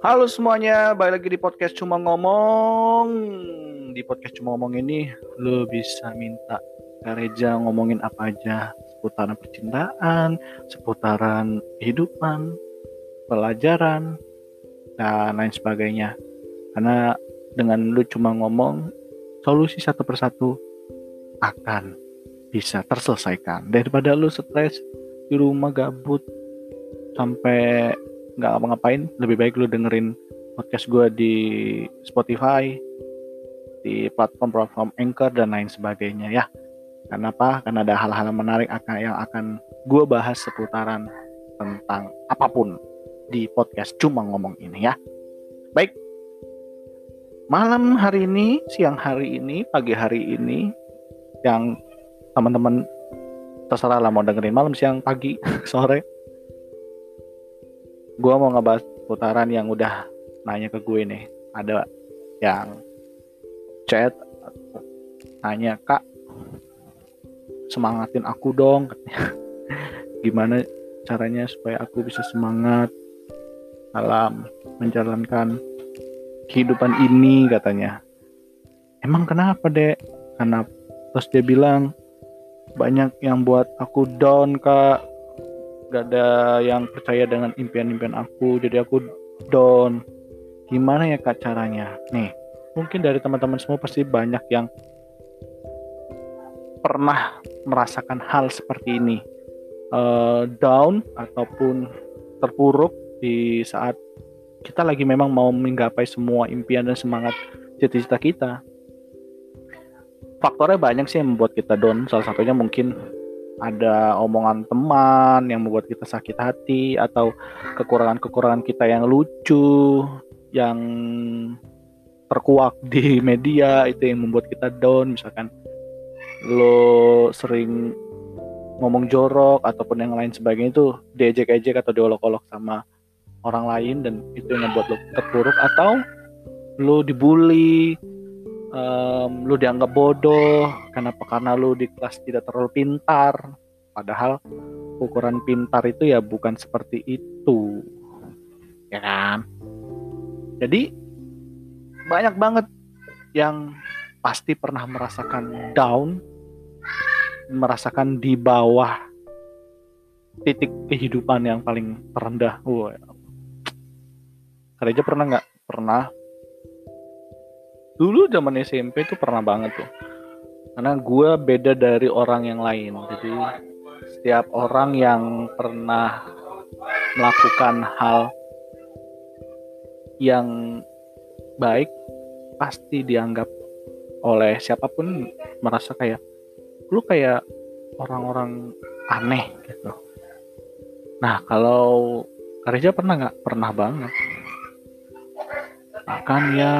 Halo semuanya, balik lagi di podcast Cuma Ngomong. Di podcast Cuma Ngomong ini, lo bisa minta Kareja ngomongin apa aja seputaran percintaan, seputaran kehidupan, pelajaran, dan lain sebagainya. Karena dengan lu cuma ngomong, solusi satu persatu akan bisa terselesaikan. Daripada lu stres di rumah gabut sampai nggak ngapa-ngapain lebih baik lu dengerin podcast gue di Spotify di platform-platform Anchor dan lain sebagainya ya. Karena apa? Karena ada hal-hal menarik akan yang akan gue bahas seputaran tentang apa pun di podcast cuma ngomong ini ya. Baik. Malam hari ini siang hari ini pagi hari ini yang teman-teman terserah lah mau dengerin malam siang pagi sore. Gue mau ngebahas putaran yang udah nanya ke gue nih. Ada yang chat nanya kak semangatin aku dong. Gimana caranya supaya aku bisa semangat dalam menjalankan kehidupan ini katanya. Emang kenapa dek? Karena terus dia bilang banyak yang buat aku down kak. Gak ada yang percaya dengan impian-impian aku jadi aku down. Gimana ya kak caranya? Nih mungkin dari teman-teman semua pasti banyak yang pernah merasakan hal seperti ini. Uh, down ataupun terpuruk di saat kita lagi memang mau menggapai semua impian dan semangat cita-cita kita faktornya banyak sih yang membuat kita down. Salah satunya mungkin ada omongan teman yang membuat kita sakit hati atau kekurangan-kekurangan kita yang lucu yang terkuak di media itu yang membuat kita down. Misalkan lo sering ngomong jorok ataupun yang lain sebagainya itu diejek-ejek atau diolok-olok sama orang lain dan itu yang membuat lo terpuruk. Atau lo dibully um, lu dianggap bodoh kenapa? Karena lu di kelas tidak terlalu pintar. Padahal ukuran pintar itu ya bukan seperti itu. Ya kan? Jadi banyak banget yang pasti pernah merasakan down merasakan di bawah titik kehidupan yang paling terendah. Wah, Kareja pernah nggak? Pernah dulu zaman SMP tuh pernah banget tuh. Karena gue beda dari orang yang lain. Jadi setiap orang yang pernah melakukan hal yang baik pasti dianggap oleh siapa pun merasa kayak lu kayak orang-orang aneh gitu. Nah kalau Karija pernah nggak? Pernah banget. Bahkan ya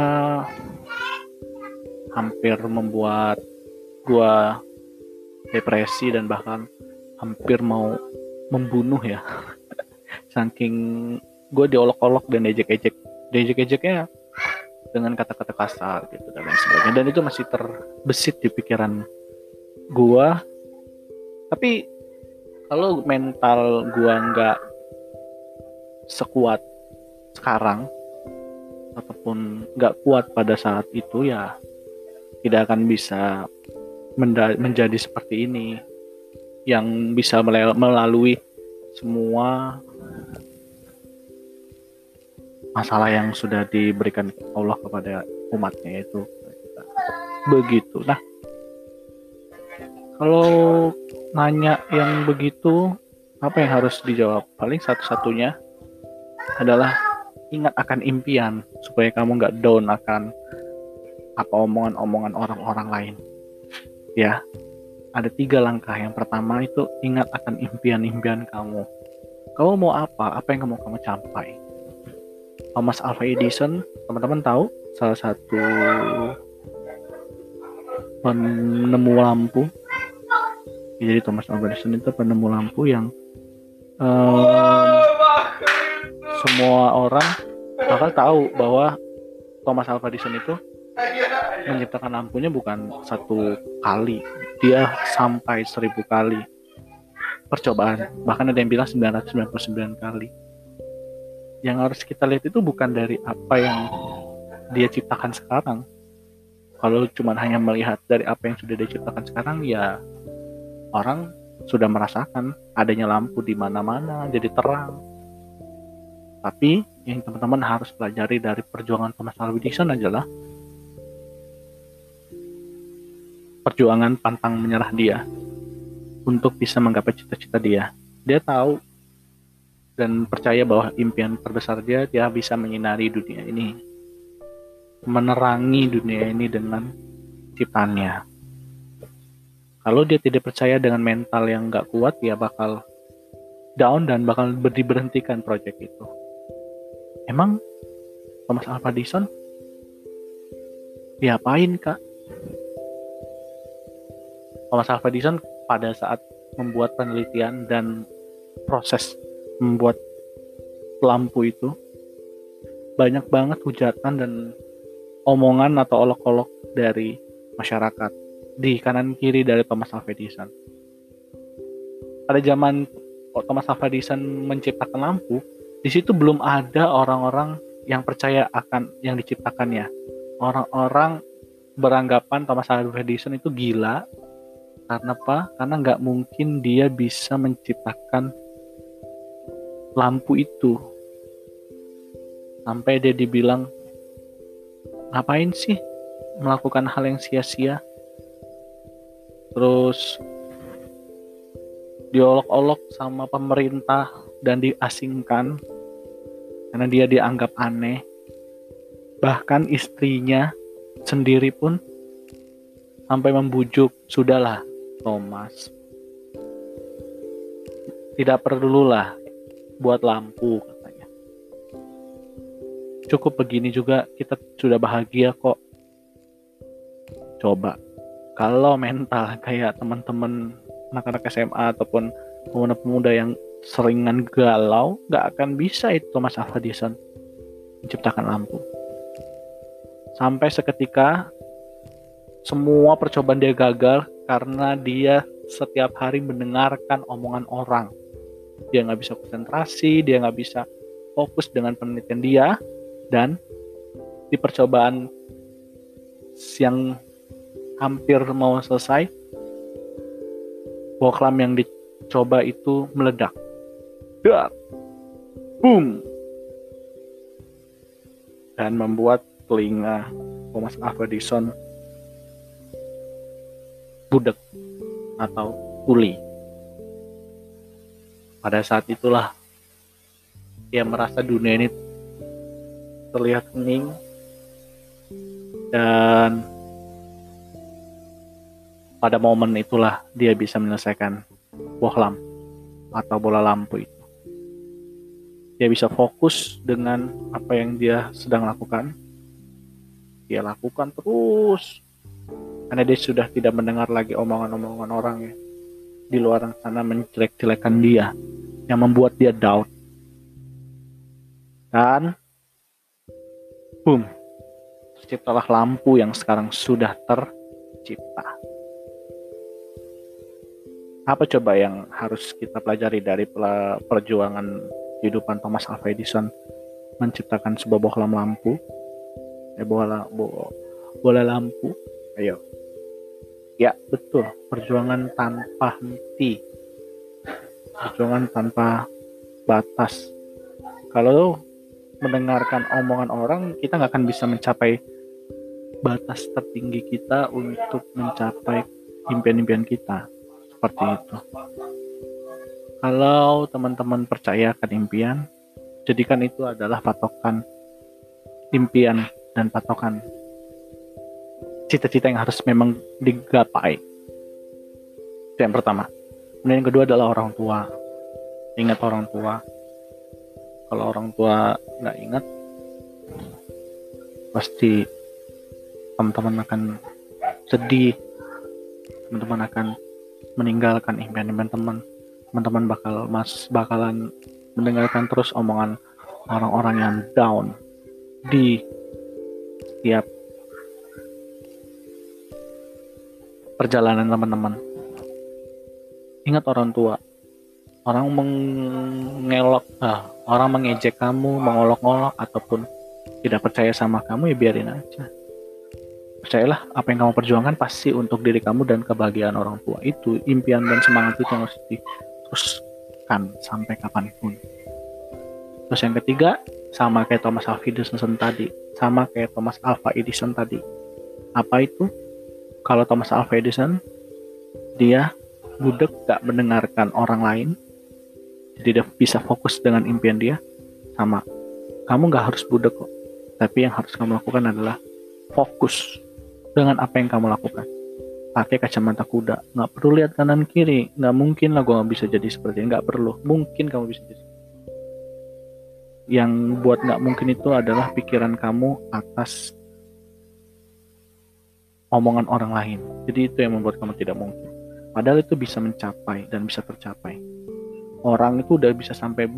hampir membuat gua depresi dan bahkan hampir mau membunuh ya. Saking gue diolok-olok dan ejek-ejek diejek-ejeknya dengan kata-kata kasar gitu dan lain sebagainya. Dan itu masih terbesit di pikiran gua. Tapi kalau mental gua nggak sekuat sekarang ataupun nggak kuat pada saat itu ya tidak akan bisa menjadi seperti ini. Yang bisa melalui semua masalah yang sudah diberikan Allah kepada umatnya itu. Begitu. Nah kalau nanya yang begitu apa yang harus dijawab? Paling satu-satunya adalah ingat akan impian supaya kamu nggak down akan apa omongan-omongan orang-orang lain. Ya, ada tiga langkah. Yang pertama itu ingat akan impian-impian kamu. Kamu mau apa? Apa yang kamu kamu capai? Thomas Alva Edison, teman-teman tahu salah satu penemu lampu. Jadi Thomas Alva Edison itu penemu lampu yang um, semua orang bakal tahu bahwa Thomas Alva Edison itu menciptakan lampunya bukan satu kali. Dia sampai seribu kali percobaan. Bahkan ada yang bilang 999 kali. Yang harus kita lihat itu bukan dari apa yang dia ciptakan sekarang. Kalau cuma hanya melihat dari apa yang sudah diciptakan sekarang ya orang sudah merasakan adanya lampu di mana-mana jadi terang. Tapi yang teman-teman harus pelajari dari perjuangan Thomas Alva Edison adalah perjuangan pantang menyerah dia untuk bisa menggapai cita-cita dia. Dia tahu dan percaya bahwa impian terbesar dia dia bisa menyinari dunia ini, menerangi dunia ini dengan ciptaannya. Kalau dia tidak percaya dengan mental yang nggak kuat, dia bakal down dan bakal diberhentikan proyek itu. Emang Thomas Alva Edison diapain kak? Thomas Alva Edison pada saat membuat penelitian dan proses membuat lampu itu banyak banget hujatan dan omongan atau olok-olok dari masyarakat di kanan kiri dari Thomas Alva Edison. Pada zaman Thomas Alva Edison menciptakan lampu, di situ belum ada orang-orang yang percaya akan yang diciptakannya. Orang-orang beranggapan Thomas Alva Edison itu gila karena apa? Karena nggak mungkin dia bisa menciptakan lampu itu. Sampai dia dibilang, ngapain sih melakukan hal yang sia-sia? Terus diolok-olok sama pemerintah dan diasingkan karena dia dianggap aneh. Bahkan istrinya sendiri pun sampai membujuk, sudahlah Thomas. Tidak perlulah buat lampu katanya. Cukup begini juga kita sudah bahagia kok. Coba kalau mental kayak teman-teman anak-anak SMA ataupun pemuda-pemuda yang seringan galau nggak akan bisa itu Thomas Alva Edison menciptakan lampu sampai seketika semua percobaan dia gagal karena dia setiap hari mendengarkan omongan orang. Dia nggak bisa konsentrasi dia nggak bisa fokus dengan penelitian dia dan di percobaan yang hampir mau selesai boklam yang dicoba itu meledak. Dar, boom, dan membuat telinga Thomas Alva Edison budek atau tuli. Pada saat itulah dia merasa dunia ini terlihat hening dan pada momen itulah dia bisa menyelesaikan bohlam atau bola lampu itu dia bisa fokus dengan apa yang dia sedang lakukan dia lakukan terus karena dia sudah tidak mendengar lagi omongan-omongan orang ya. Di luar sana menjelek-jelekan dia. Yang membuat dia down. Dan boom. Terciptalah lampu yang sekarang sudah tercipta. Apa coba yang harus kita pelajari dari perjuangan kehidupan Thomas Alva Edison? Menciptakan sebuah bola lampu. Eh bola bola, bola lampu ayo. Ya betul. Perjuangan tanpa henti. Perjuangan tanpa batas. Kalau mendengarkan omongan orang kita nggak akan bisa mencapai batas tertinggi kita untuk mencapai impian-impian kita. Seperti itu. Kalau teman-teman percaya akan impian, jadikan itu adalah patokan impian dan patokan cita-cita yang harus memang digapai. Itu yang pertama. Kemudian yang kedua adalah orang tua. Ingat orang tua. Kalau orang tua nggak ingat, pasti teman-teman akan sedih. Teman-teman akan meninggalkan impian-impian teman teman-teman bakal mas bakalan mendengarkan terus omongan orang-orang yang down di tiap perjalanan teman-teman. Ingat orang tua, orang mengelok ah, orang mengejek kamu mengolok-olok ataupun tidak percaya sama kamu ya biarin aja. Percayalah apa yang kamu perjuangkan pasti untuk diri kamu dan kebahagiaan orang tua. Itu impian dan semangat itu harus diteruskan sampai kapan pun. Terus yang ketiga sama kayak Thomas Alva Edison tadi sama kayak Thomas Alva Edison tadi. Apa itu kalau Thomas Alva Edison dia budek gak mendengarkan orang lain. Jadi dia bisa fokus dengan impian dia sama. Kamu gak harus budek kok. Tapi yang harus kamu lakukan adalah fokus dengan apa yang kamu lakukan. Pakai kacamata kuda. Nggak perlu lihat kanan kiri. Nggak mungkin lah gue nggak bisa jadi seperti ini. Nggak perlu. Mungkin kamu bisa jadi. Yang buat nggak mungkin itu adalah pikiran kamu atas omongan orang lain. Jadi itu yang membuat kamu tidak mungkin. Padahal itu bisa mencapai dan bisa tercapai. Orang itu udah bisa sampai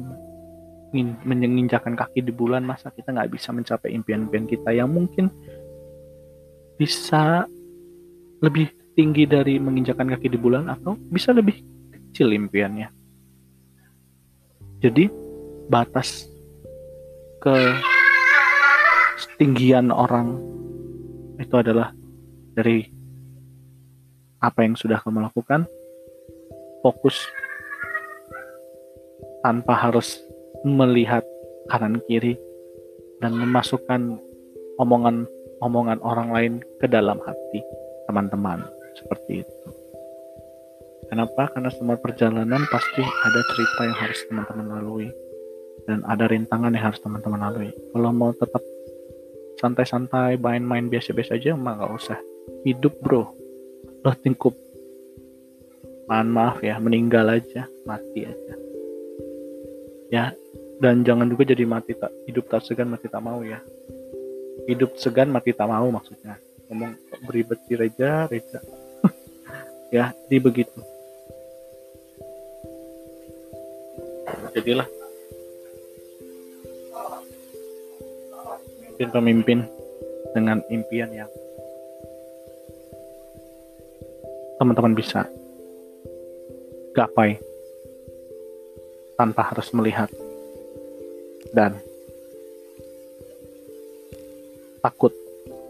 menginjakan kaki di bulan masa kita nggak bisa mencapai impian-impian kita yang mungkin bisa lebih tinggi dari menginjakan kaki di bulan atau bisa lebih kecil impiannya. Jadi batas ke setinggian orang itu adalah dari apa yang sudah kamu lakukan fokus tanpa harus melihat kanan kiri dan memasukkan omongan omongan orang lain ke dalam hati teman-teman seperti itu. Kenapa? Karena semua perjalanan pasti ada cerita yang harus teman-teman lalui dan ada rintangan yang harus teman-teman lalui. Kalau mau tetap santai-santai, main-main biasa-biasa aja, mah nggak usah. Hidup bro, lo tingkup. Mohon maaf ya, meninggal aja, mati aja. Ya, dan jangan juga jadi mati tak hidup tak segan mati tak mau ya. Hidup segan mati tak mau maksudnya. Ngomong beribet di reja reja. Ya di begitu. Jadilah. Pemimpin dengan impian yang teman-teman bisa gapai tanpa harus melihat dan takut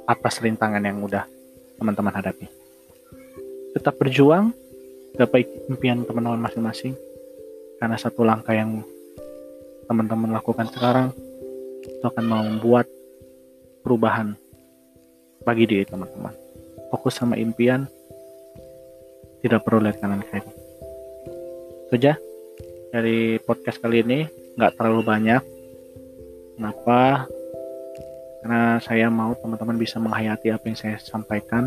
atas rintangan yang udah teman-teman hadapi. Tetap berjuang, gapai impian teman-teman masing-masing, karena satu langkah yang teman-teman lakukan sekarang itu akan membuat perubahan bagi diri teman-teman. Fokus sama impian, tidak perlu lihat kanan kiri. Itu aja dari podcast kali ini, nggak terlalu banyak. Kenapa? karena saya mau teman-teman bisa menghayati apa yang saya sampaikan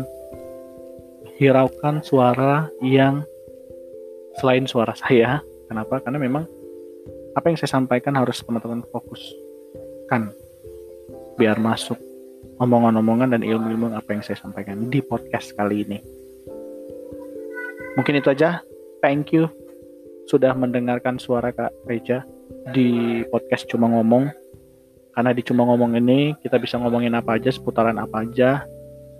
hiraukan suara yang selain suara saya kenapa karena memang apa yang saya sampaikan harus teman-teman fokuskan biar masuk omongan-omongan dan ilmu-ilmu apa yang saya sampaikan di podcast kali ini mungkin itu aja. Thank you sudah mendengarkan suara Kak Reja di podcast cuma ngomong. Karena di cuma ngomong ini kita bisa ngomongin apa aja seputaran apa aja.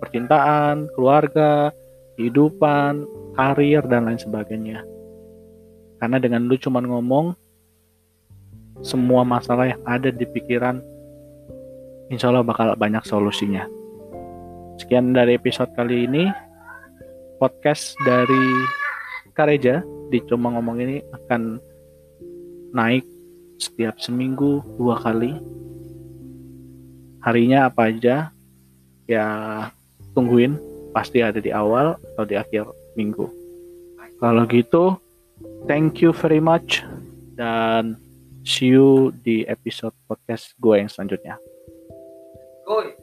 Percintaan keluarga kehidupan karir dan lain sebagainya. Karena dengan lu cuma ngomong semua masalah yang ada di pikiran insya Allah bakal banyak solusinya. Sekian dari episode kali ini podcast dari Kareja di cuma ngomong ini akan naik setiap seminggu dua kali harinya apa aja ya tungguin pasti ada di awal atau di akhir minggu kalau gitu thank you very much dan see you di episode podcast gue yang selanjutnya. Gue.